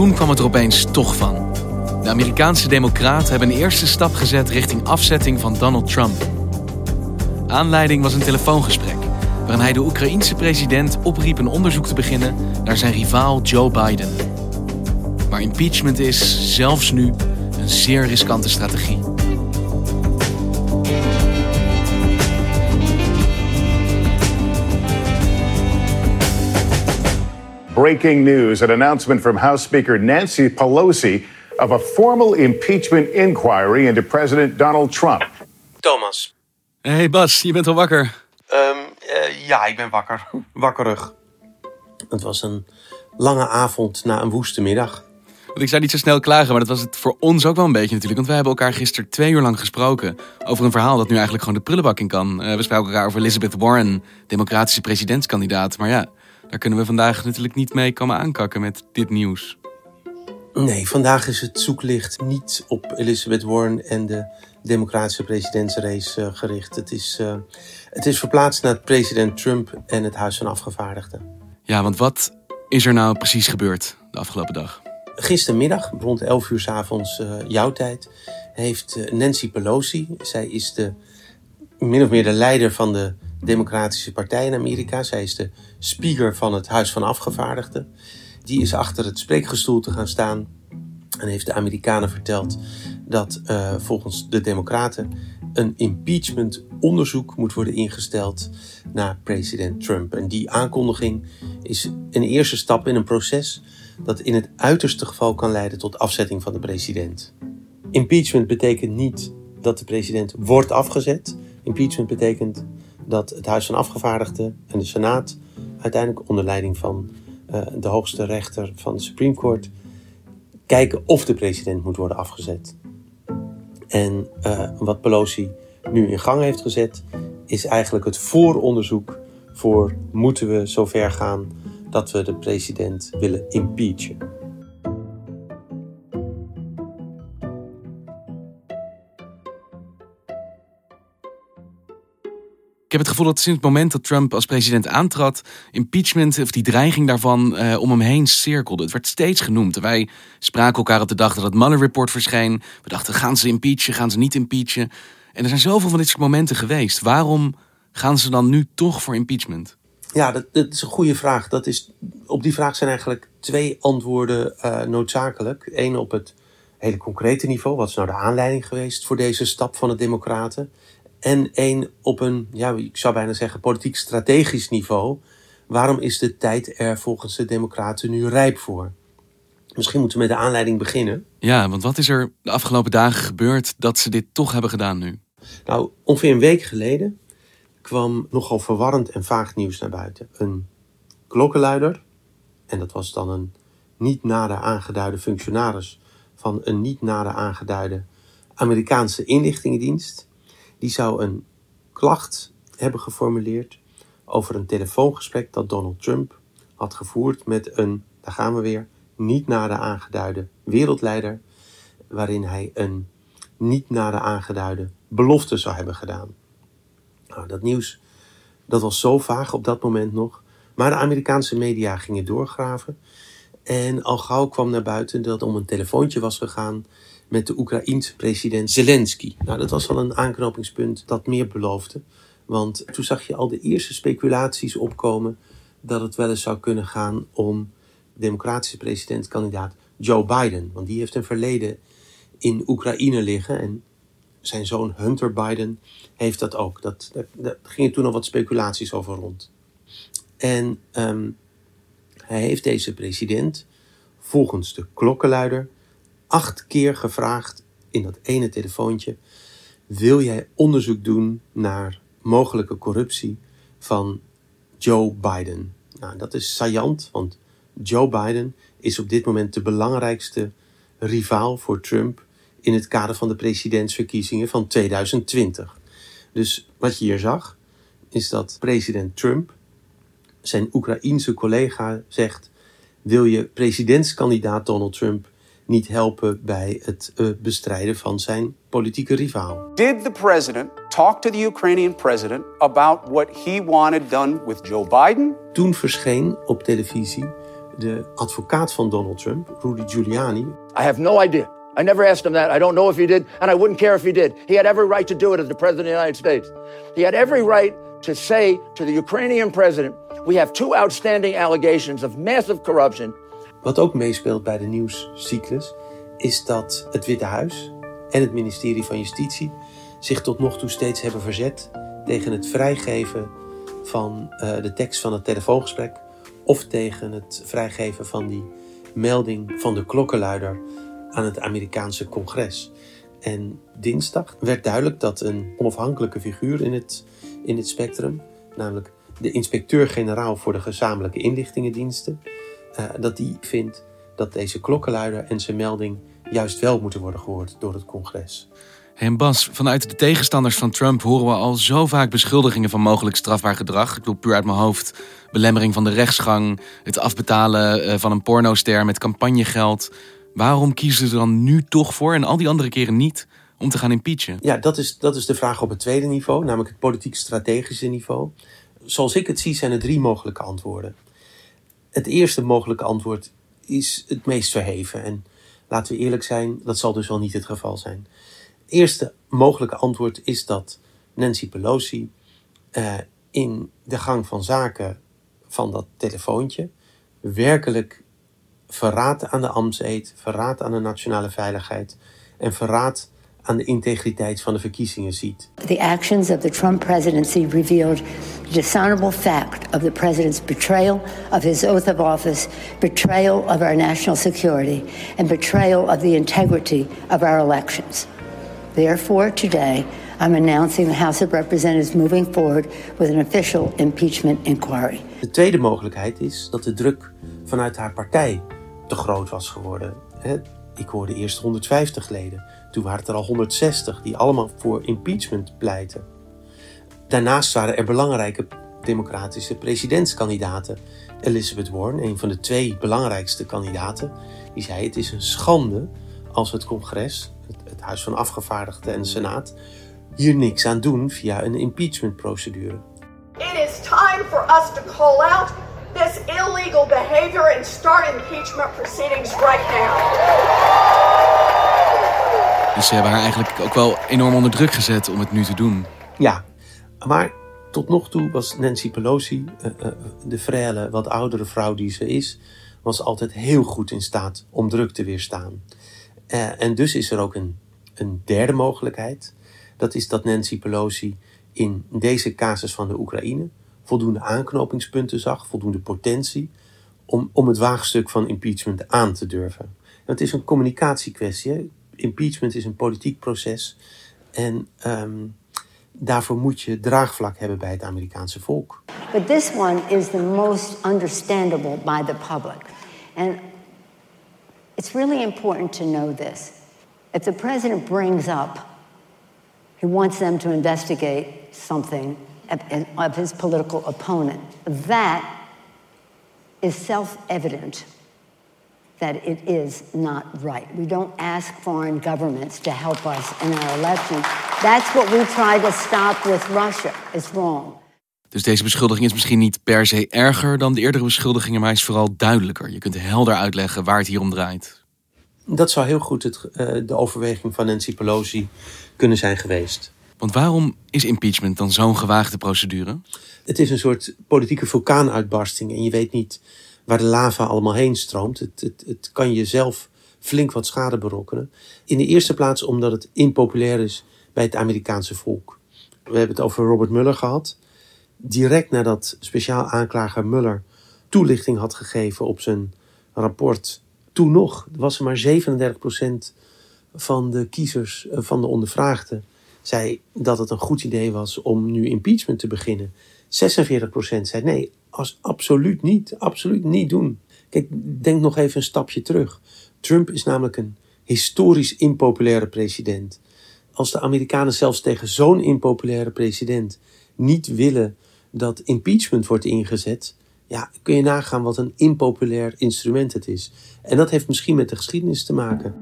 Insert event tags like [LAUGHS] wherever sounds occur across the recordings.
Toen kwam het er opeens toch van. De Amerikaanse democraten hebben een eerste stap gezet richting afzetting van Donald Trump. Aanleiding was een telefoongesprek waarin hij de Oekraïense president opriep een onderzoek te beginnen naar zijn rivaal Joe Biden. Maar impeachment is, zelfs nu, een zeer riskante strategie. Breaking news an announcement from House Speaker Nancy Pelosi of a formal impeachment inquiry into President Donald Trump. Thomas. hey Bas, je bent al wakker. Um, uh, ja, ik ben wakker. [LAUGHS] Wakkerig. Het was een lange avond na een woeste middag. Want ik zou niet zo snel klagen, maar dat was het voor ons ook wel een beetje natuurlijk. Want wij hebben elkaar gisteren twee uur lang gesproken over een verhaal dat nu eigenlijk gewoon de prullenbak in kan. Uh, we spraken elkaar over Elizabeth Warren, democratische presidentskandidaat. Maar ja, daar kunnen we vandaag natuurlijk niet mee komen aankakken met dit nieuws. Nee, vandaag is het zoeklicht niet op Elizabeth Warren en de democratische presidentsrace uh, gericht. Het is, uh, het is verplaatst naar president Trump en het Huis van Afgevaardigden. Ja, want wat is er nou precies gebeurd de afgelopen dag? Gistermiddag, rond 11 uur s avonds uh, jouw tijd, heeft Nancy Pelosi, zij is de, min of meer de leider van de Democratische Partij in Amerika. Zij is de speaker van het Huis van Afgevaardigden. Die is achter het spreekgestoel gaan staan en heeft de Amerikanen verteld dat uh, volgens de Democraten een impeachment onderzoek moet worden ingesteld naar president Trump. En die aankondiging is een eerste stap in een proces dat in het uiterste geval kan leiden tot afzetting van de president. Impeachment betekent niet dat de president wordt afgezet. Impeachment betekent dat het Huis van Afgevaardigden en de Senaat uiteindelijk onder leiding van uh, de hoogste rechter van de Supreme Court kijken of de president moet worden afgezet. En uh, wat Pelosi nu in gang heeft gezet, is eigenlijk het vooronderzoek voor moeten we zover gaan dat we de president willen impeachen. Ik heb het gevoel dat sinds het moment dat Trump als president aantrad, impeachment of die dreiging daarvan uh, om hem heen cirkelde. Het werd steeds genoemd. Wij spraken elkaar op de dag dat het Mueller-report verscheen. We dachten, gaan ze impeachen, gaan ze niet impeachen? En er zijn zoveel van dit soort momenten geweest. Waarom gaan ze dan nu toch voor impeachment? Ja, dat, dat is een goede vraag. Dat is, op die vraag zijn eigenlijk twee antwoorden uh, noodzakelijk. Eén op het hele concrete niveau. Wat is nou de aanleiding geweest voor deze stap van de Democraten? En één op een, ja, ik zou bijna zeggen, politiek-strategisch niveau. Waarom is de tijd er volgens de Democraten nu rijp voor? Misschien moeten we met de aanleiding beginnen. Ja, want wat is er de afgelopen dagen gebeurd dat ze dit toch hebben gedaan nu? Nou, ongeveer een week geleden kwam nogal verwarrend en vaag nieuws naar buiten. Een klokkenluider, en dat was dan een niet nader aangeduide functionaris van een niet nader aangeduide Amerikaanse inlichtingendienst, die zou een klacht hebben geformuleerd over een telefoongesprek dat Donald Trump had gevoerd met een, daar gaan we weer, niet nader aangeduide wereldleider, waarin hij een niet nader aangeduide belofte zou hebben gedaan. Nou, dat nieuws dat was zo vaag op dat moment nog, maar de Amerikaanse media gingen doorgraven en al gauw kwam naar buiten dat om een telefoontje was gegaan met de Oekraïense president Zelensky. Nou, dat was al een aanknopingspunt dat meer beloofde. Want toen zag je al de eerste speculaties opkomen dat het wel eens zou kunnen gaan om democratische presidentskandidaat Joe Biden. Want die heeft een verleden in Oekraïne liggen. En zijn zoon Hunter Biden heeft dat ook. Dat, daar, gingen toen al wat speculaties over rond. En ehm, hij heeft deze president volgens de klokkenluider acht keer gevraagd in dat ene telefoontje: wil jij onderzoek doen naar mogelijke corruptie van Joe Biden? Nou, dat is saillant, want Joe Biden is op dit moment de belangrijkste rivaal voor Trump in het kader van de presidentsverkiezingen van 2020. Dus wat je hier zag, is dat president Trump zijn Oekraïense collega zegt: Wil je presidentskandidaat Donald Trump niet helpen bij het uh, bestrijden van zijn politieke rivaal? Did the president talk to the Ukrainian president about what he wanted done with Joe Biden? Toen verscheen op televisie de advocaat van Donald Trump, Rudy Giuliani. I have no idea. I never asked him that. I don't know if he did, and I wouldn't care if he did. He had every right to do it as the President of the United States. He had every right to say to the Ukrainian president: We have two outstanding allegations of massive corruption. Wat ook meespeelt bij de nieuwscyclus is dat het Witte Huis en het ministerie van Justitie zich tot nog toe steeds hebben verzet tegen het vrijgeven van uh, de tekst van het telefoongesprek of tegen het vrijgeven van die melding van de klokkenluider aan het Amerikaanse congres. En dinsdag werd duidelijk dat een onafhankelijke figuur in het, in het spectrum, namelijk de inspecteur-generaal voor de gezamenlijke inlichtingendiensten, uh, dat die vindt dat deze klokkenluider en zijn melding juist wel moeten worden gehoord door het congres. En Bas, vanuit de tegenstanders van Trump horen we al zo vaak beschuldigingen van mogelijk strafbaar gedrag. Ik bedoel puur uit mijn hoofd. Belemmering van de rechtsgang, het afbetalen eh, van een pornoster met campagnegeld. Waarom kiezen ze er dan nu toch voor en al die andere keren niet om te gaan impeachen? Ja, dat is, dat is de vraag op het tweede niveau, namelijk het politiek-strategische niveau. Zoals ik het zie, zijn er drie mogelijke antwoorden. Het eerste mogelijke antwoord is het meest verheven. En laten we eerlijk zijn, dat zal dus wel niet het geval zijn. Het eerste mogelijke antwoord is dat Nancy Pelosi eh, in de gang van zaken van dat telefoontje werkelijk verraad aan de ambtseed, verraad aan de nationale veiligheid en verraad aan de integriteit van de verkiezingen ziet. The actions of the Trump presidency revealed the dishonorable fact of the president's betrayal of his oath of office, betrayal of our national security, and betrayal of the integrity of our elections. Therefore, today, I'm announcing the House of Representatives moving forward with an official impeachment inquiry. De tweede mogelijkheid is dat de druk vanuit haar partij te groot was geworden. Ik hoorde eerst 150 leden, toen waren het er al 160 die allemaal voor impeachment pleiten. Daarnaast waren er belangrijke democratische presidentskandidaten. Elizabeth Warren, een van de twee belangrijkste kandidaten, die zei: Het is een schande als het congres, het, Huis van Afgevaardigden en de Senaat, hier niks aan doen via een impeachmentprocedure. It is time for us to call out this illegal behavior and start impeachment proceedings right now. Dus ze hebben haar eigenlijk ook wel enorm onder druk gezet om het nu te doen. Ja, maar tot nog toe was Nancy Pelosi, uh, uh, de frêle, wat oudere vrouw die ze is, was altijd heel goed in staat om druk te weerstaan. En dus is er ook een, een derde mogelijkheid. Dat is dat Nancy Pelosi in deze casus van de Oekraïne voldoende aanknopingspunten zag, voldoende potentie om, om het waagstuk van impeachment aan te durven. En het is een communicatiekwestie. Impeachment is een politiek proces en um, daarvoor moet je draagvlak hebben bij het Amerikaanse volk. But this one is the most understandable by the public. And it's really important to know this. If the president brings up he wants them to investigate something of his political opponent. That is self evident that it is not right. We don't ask foreign governments to help us in our elections. That's what we try to stop with Russia. It's wrong. Dus deze beschuldiging is misschien niet per se erger dan de eerdere beschuldigingen, maar hij is vooral duidelijker. Je kunt helder uitleggen waar het hier om draait. Dat zou heel goed het, uh, de overweging van Nancy Pelosi kunnen zijn geweest. Want waarom is impeachment dan zo'n gewaagde procedure? Het is een soort politieke vulkaanuitbarsting en je weet niet waar de lava allemaal heen stroomt. Het, het, het kan jezelf flink wat schade berokkenen. In de eerste plaats omdat het impopulair is bij het Amerikaanse volk. We hebben het over Robert Mueller gehad. Direct nadat speciaal aanklager Mueller toelichting had gegeven op zijn rapport, toen nog was er maar 37% van de kiezers, eh, van de ondervraagden, zei dat het een goed idee was om nu impeachment te beginnen. 46% zei nee, als absoluut niet, absoluut niet doen. Kijk, denk nog even een stapje terug. Trump is namelijk een historisch impopulaire president. Als de Amerikanen zelfs tegen zo'n impopulaire president niet willen dat impeachment wordt ingezet, ja, kun je nagaan wat een impopulair instrument het is. En dat heeft misschien met de geschiedenis te maken.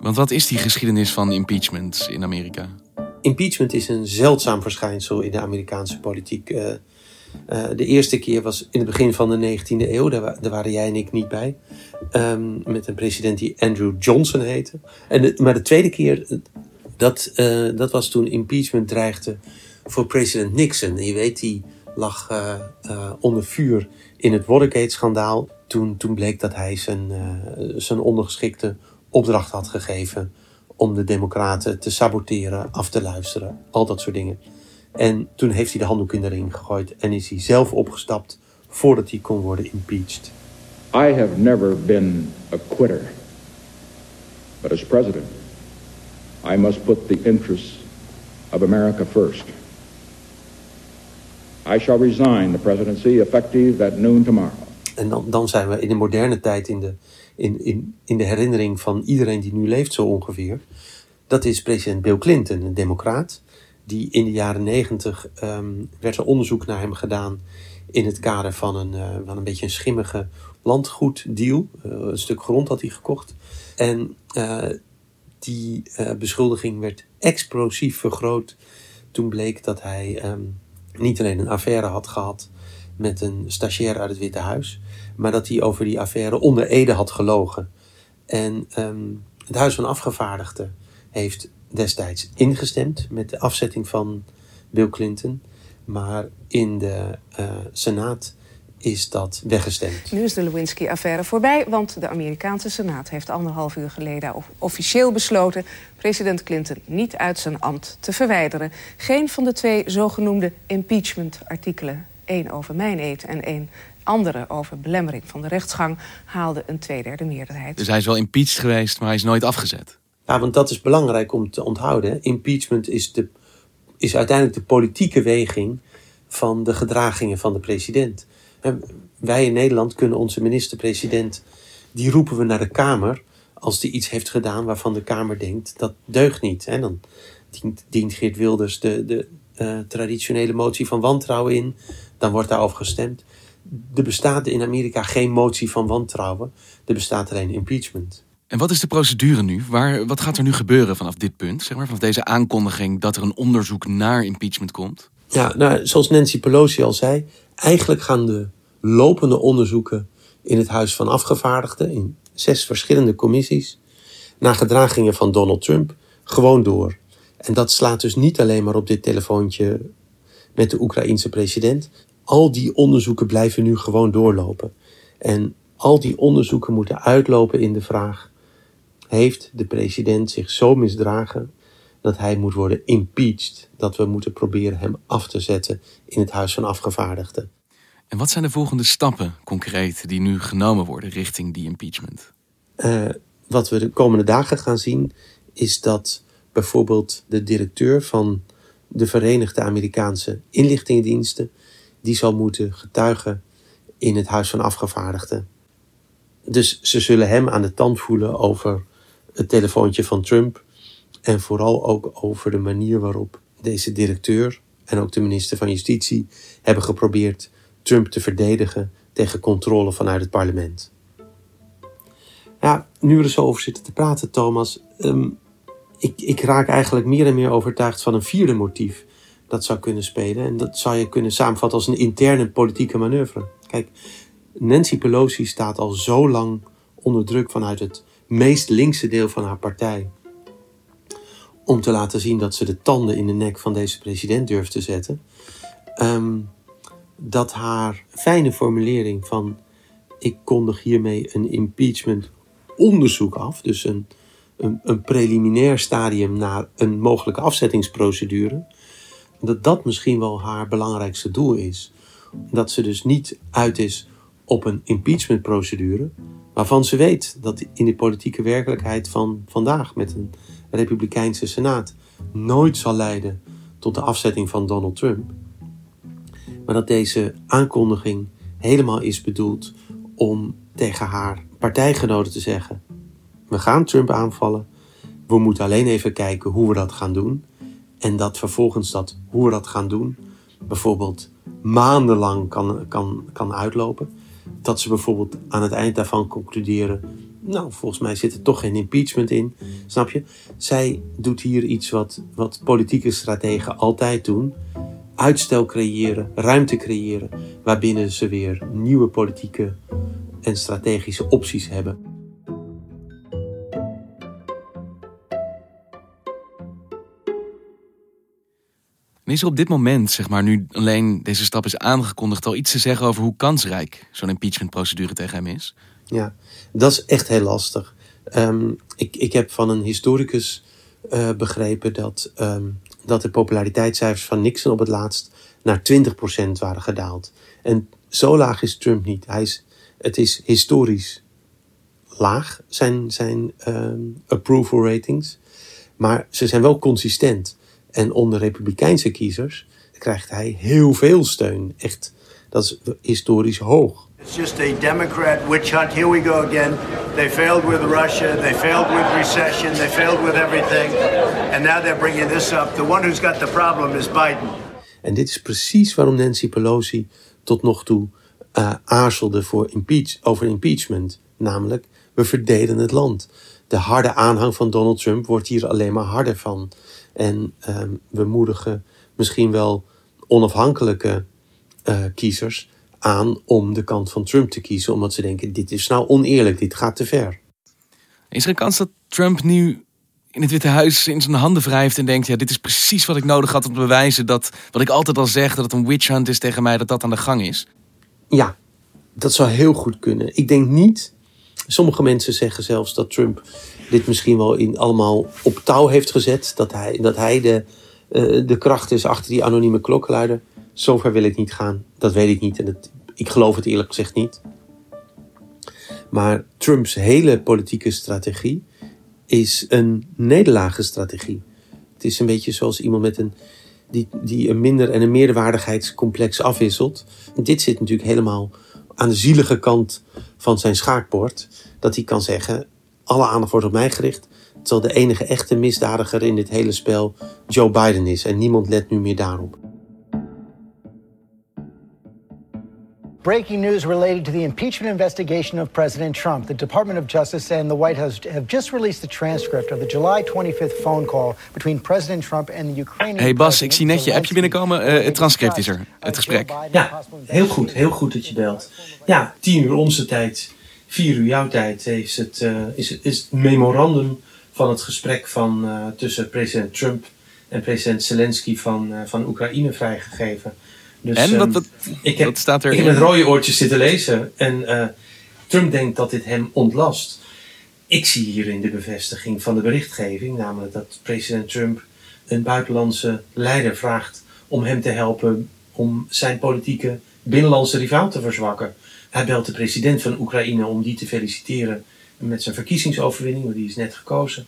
Want wat is die geschiedenis van impeachment in Amerika? Impeachment is een zeldzaam verschijnsel in de Amerikaanse politiek. Uh, uh, de eerste keer was in het begin van de 19e eeuw, daar, daar waren jij en ik niet bij. Um, met een president die Andrew Johnson heette. En maar de tweede keer, dat, uh, dat was toen impeachment dreigde voor president Nixon. Je weet, die lag onder vuur in het Watergate-schandaal. Toen, toen bleek dat hij zijn, zijn ondergeschikte opdracht had gegeven om de Democraten te saboteren, af te luisteren, al dat soort dingen. En toen heeft hij de handdoek in de ring gegooid en is hij zelf opgestapt voordat hij kon worden impeached. I have never been a quitter. But as president, I must put the interests of America first. I shall resign the presidency effective at noon tomorrow. En dan, dan zijn we in de moderne tijd in de, in, in, in de herinnering van iedereen die nu leeft zo ongeveer. Dat is president Bill Clinton, een democraat. Die in de jaren negentig um, werd er onderzoek naar hem gedaan in het kader van een, uh, van een beetje een schimmige landgoeddeal. Uh, een stuk grond had hij gekocht. En uh, die beschuldiging werd explosief vergroot toen bleek dat hij um, niet alleen een affaire had gehad met een stagiair uit het Witte Huis, maar dat hij over die affaire onder Ede had gelogen. En um, het Huis van Afgevaardigden heeft destijds ingestemd met de afzetting van Bill Clinton, maar in de uh, Senaat is dat weggestemd. Nu is de Lewinsky-affaire voorbij, want de Amerikaanse Senaat heeft anderhalf uur geleden officieel besloten president Clinton niet uit zijn ambt te verwijderen. Geen van de twee zogenoemde impeachment-artikelen, één over mijn eet en één andere over belemmering van de rechtsgang haalde een tweederde meerderheid. Dus hij is wel impeached geweest, maar hij is nooit afgezet. Ja, want dat is belangrijk om te onthouden. Impeachment is, de, is uiteindelijk de politieke weging van de gedragingen van de president. Wij in Nederland kunnen onze minister-president, die roepen we naar de Kamer als die iets heeft gedaan waarvan de Kamer denkt dat deugt niet. En dan dient, dient Geert Wilders de, de uh, traditionele motie van wantrouwen in, dan wordt daarover gestemd. Er bestaat in Amerika geen motie van wantrouwen, er bestaat alleen impeachment. En wat is de procedure nu? Waar, wat gaat er nu gebeuren vanaf dit punt? Zeg maar, vanaf deze aankondiging dat er een onderzoek naar impeachment komt? Ja, nou, zoals Nancy Pelosi al zei, eigenlijk gaan de lopende onderzoeken in het Huis van Afgevaardigden, in zes verschillende commissies, naar gedragingen van Donald Trump, gewoon door. En dat slaat dus niet alleen maar op dit telefoontje met de Oekraïense president. Al die onderzoeken blijven nu gewoon doorlopen. En al die onderzoeken moeten uitlopen in de vraag: heeft de president zich zo misdragen dat hij moet worden impeached? Dat we moeten proberen hem af te zetten in het Huis van Afgevaardigden. En wat zijn de volgende stappen concreet die nu genomen worden richting die impeachment? Uh, wat we de komende dagen gaan zien is dat bijvoorbeeld de directeur van de Verenigde Amerikaanse Inlichtingendiensten, die zal moeten getuigen in het Huis van Afgevaardigden. Dus ze zullen hem aan de tand voelen over het telefoontje van Trump en vooral ook over de manier waarop deze directeur en ook de minister van Justitie hebben geprobeerd Trump te verdedigen tegen controle vanuit het parlement. Ja, nu we er zo over zitten te praten, Thomas, um, ik, ik raak eigenlijk meer en meer overtuigd van een vierde motief dat zou kunnen spelen. En dat zou je kunnen samenvatten als een interne politieke manoeuvre. Kijk, Nancy Pelosi staat al zo lang onder druk vanuit het meest linkse deel van haar partij. Om te laten zien dat ze de tanden in de nek van deze president durft te zetten. Um, dat haar fijne formulering van ik kondig hiermee een impeachment onderzoek af, dus een, een, een preliminair stadium naar een mogelijke afzettingsprocedure, dat dat misschien wel haar belangrijkste doel is. Dat ze dus niet uit is op een impeachmentprocedure, waarvan ze weet dat in de politieke werkelijkheid van vandaag met een Republikeinse Senaat nooit zal leiden tot de afzetting van Donald Trump. Maar dat deze aankondiging helemaal is bedoeld om tegen haar partijgenoten te zeggen: we gaan Trump aanvallen. We moeten alleen even kijken hoe we dat gaan doen. En dat vervolgens dat hoe we dat gaan doen, bijvoorbeeld maandenlang kan, kan, kan uitlopen. Dat ze bijvoorbeeld aan het eind daarvan concluderen: Nou, volgens mij zit er toch geen impeachment in. Snap je? Zij doet hier iets wat, wat politieke strategen altijd doen: uitstel creëren, ruimte creëren, waarbinnen ze weer nieuwe politieke en strategische opties hebben. Is er op dit moment, zeg maar, nu alleen deze stap is aangekondigd, al iets te zeggen over hoe kansrijk zo'n impeachmentprocedure tegen hem is? Ja, dat is echt heel lastig. Ehm, ik, ik heb van een historicus uh, begrepen dat, um, dat de populariteitscijfers van Nixon op het laatst naar 20% waren gedaald. En zo laag is Trump niet. Hij is, het is historisch laag, zijn, zijn um, approval ratings. Maar ze zijn wel consistent. En onder republikeinse kiezers krijgt hij heel veel steun. Echt, dat is historisch hoog. It's just a Democrat witch hunt. Here we go again. They failed with Russia. They failed with recession. They failed with everything. And now they're bringing this up. The one who's got the problem is Biden. En dit is precies waarom Nancy Pelosi tot nog toe uh, aarzelde voor impeach, over impeachment. Namelijk, we verdelen het land. De harde aanhang van Donald Trump wordt hier alleen maar harder van. En um, we moedigen misschien wel onafhankelijke uh, kiezers aan om de kant van Trump te kiezen, omdat ze denken: dit is nou oneerlijk, dit gaat te ver. Is er een kans dat Trump nu in het Witte Huis in zijn handen wrijft en denkt: ja, dit is precies wat ik nodig had om te bewijzen dat wat ik altijd al zeg, dat het een witch hunt is tegen mij, dat dat aan de gang is? Ja, dat zou heel goed kunnen. Ik denk niet. Sommige mensen zeggen zelfs dat Trump dit misschien wel in, allemaal op touw heeft gezet. Dat hij, dat hij de, uh, de kracht is achter die anonieme klokkenluider. Zover wil ik niet gaan. Dat weet ik niet. En ik geloof het eerlijk gezegd niet. Maar Trumps hele politieke strategie is een nederlagenstrategie. Het is een beetje zoals iemand met een, die, die een minder- en een meerderwaardigheidscomplex afwisselt. Dit zit natuurlijk helemaal aan de zielige kant van zijn schaakbord. Dat hij kan zeggen: alle aandacht wordt op mij gericht. Terwijl de enige echte misdadiger in dit hele spel Joe Biden is. En niemand let nu meer daarop. Breaking news related to the impeachment investigation of President Trump. The Department of Justice and the White House have just released the transcript of the July 25th phone call between President Trump and the Ukrainian Hey Bas, ik zie net je appje binnenkomen. Uh, het transcript is er, het gesprek. Ja, heel goed, heel goed dat je belt. Ja, tien uur onze tijd, vier uur jouw tijd is het, uh, is, is het memorandum van het gesprek van, uh, tussen president Trump en president Zelensky van, van Oekraïne vrijgegeven. Dus, en wat, wat, ik heb, wat staat er? Ik heb met rode oortjes zitten lezen. En Trump denkt dat dit hem ontlast. Ik zie hierin de bevestiging van de berichtgeving. Namelijk dat president Trump een buitenlandse leider vraagt om hem te helpen om zijn politieke binnenlandse rivaal te verzwakken. Hij belt de president van Oekraïne om die te feliciteren met zijn verkiezingsoverwinning, want die is net gekozen.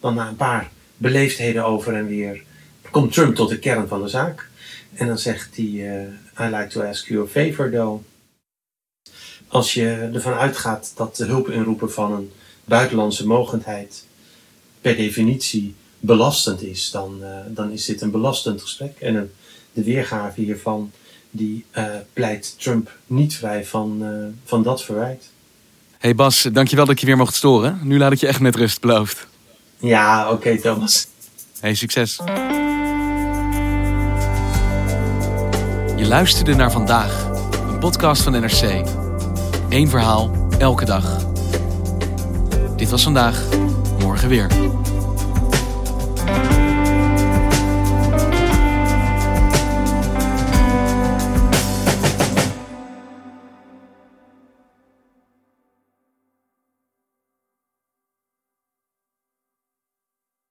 Dan na een paar beleefdheden over en weer komt Trump tot de kern van de zaak. En dan zegt hij, uh, I like to ask you a favor though. Als je ervan uitgaat dat de hulpinroepen van een buitenlandse mogendheid per definitie belastend is, dan, uh, dan is dit een belastend gesprek. En een, de weergave hiervan die uh, pleit Trump niet vrij van, van dat verwijt. Hey Bas, dankjewel dat ik je weer mocht storen. Nu laat ik je echt met rust, beloofd. Ja, oké okay, Thomas. Hey, succes. Je luisterde naar vandaag, een podcast van NRC. Eén verhaal, elke dag. Dit was vandaag, morgen weer.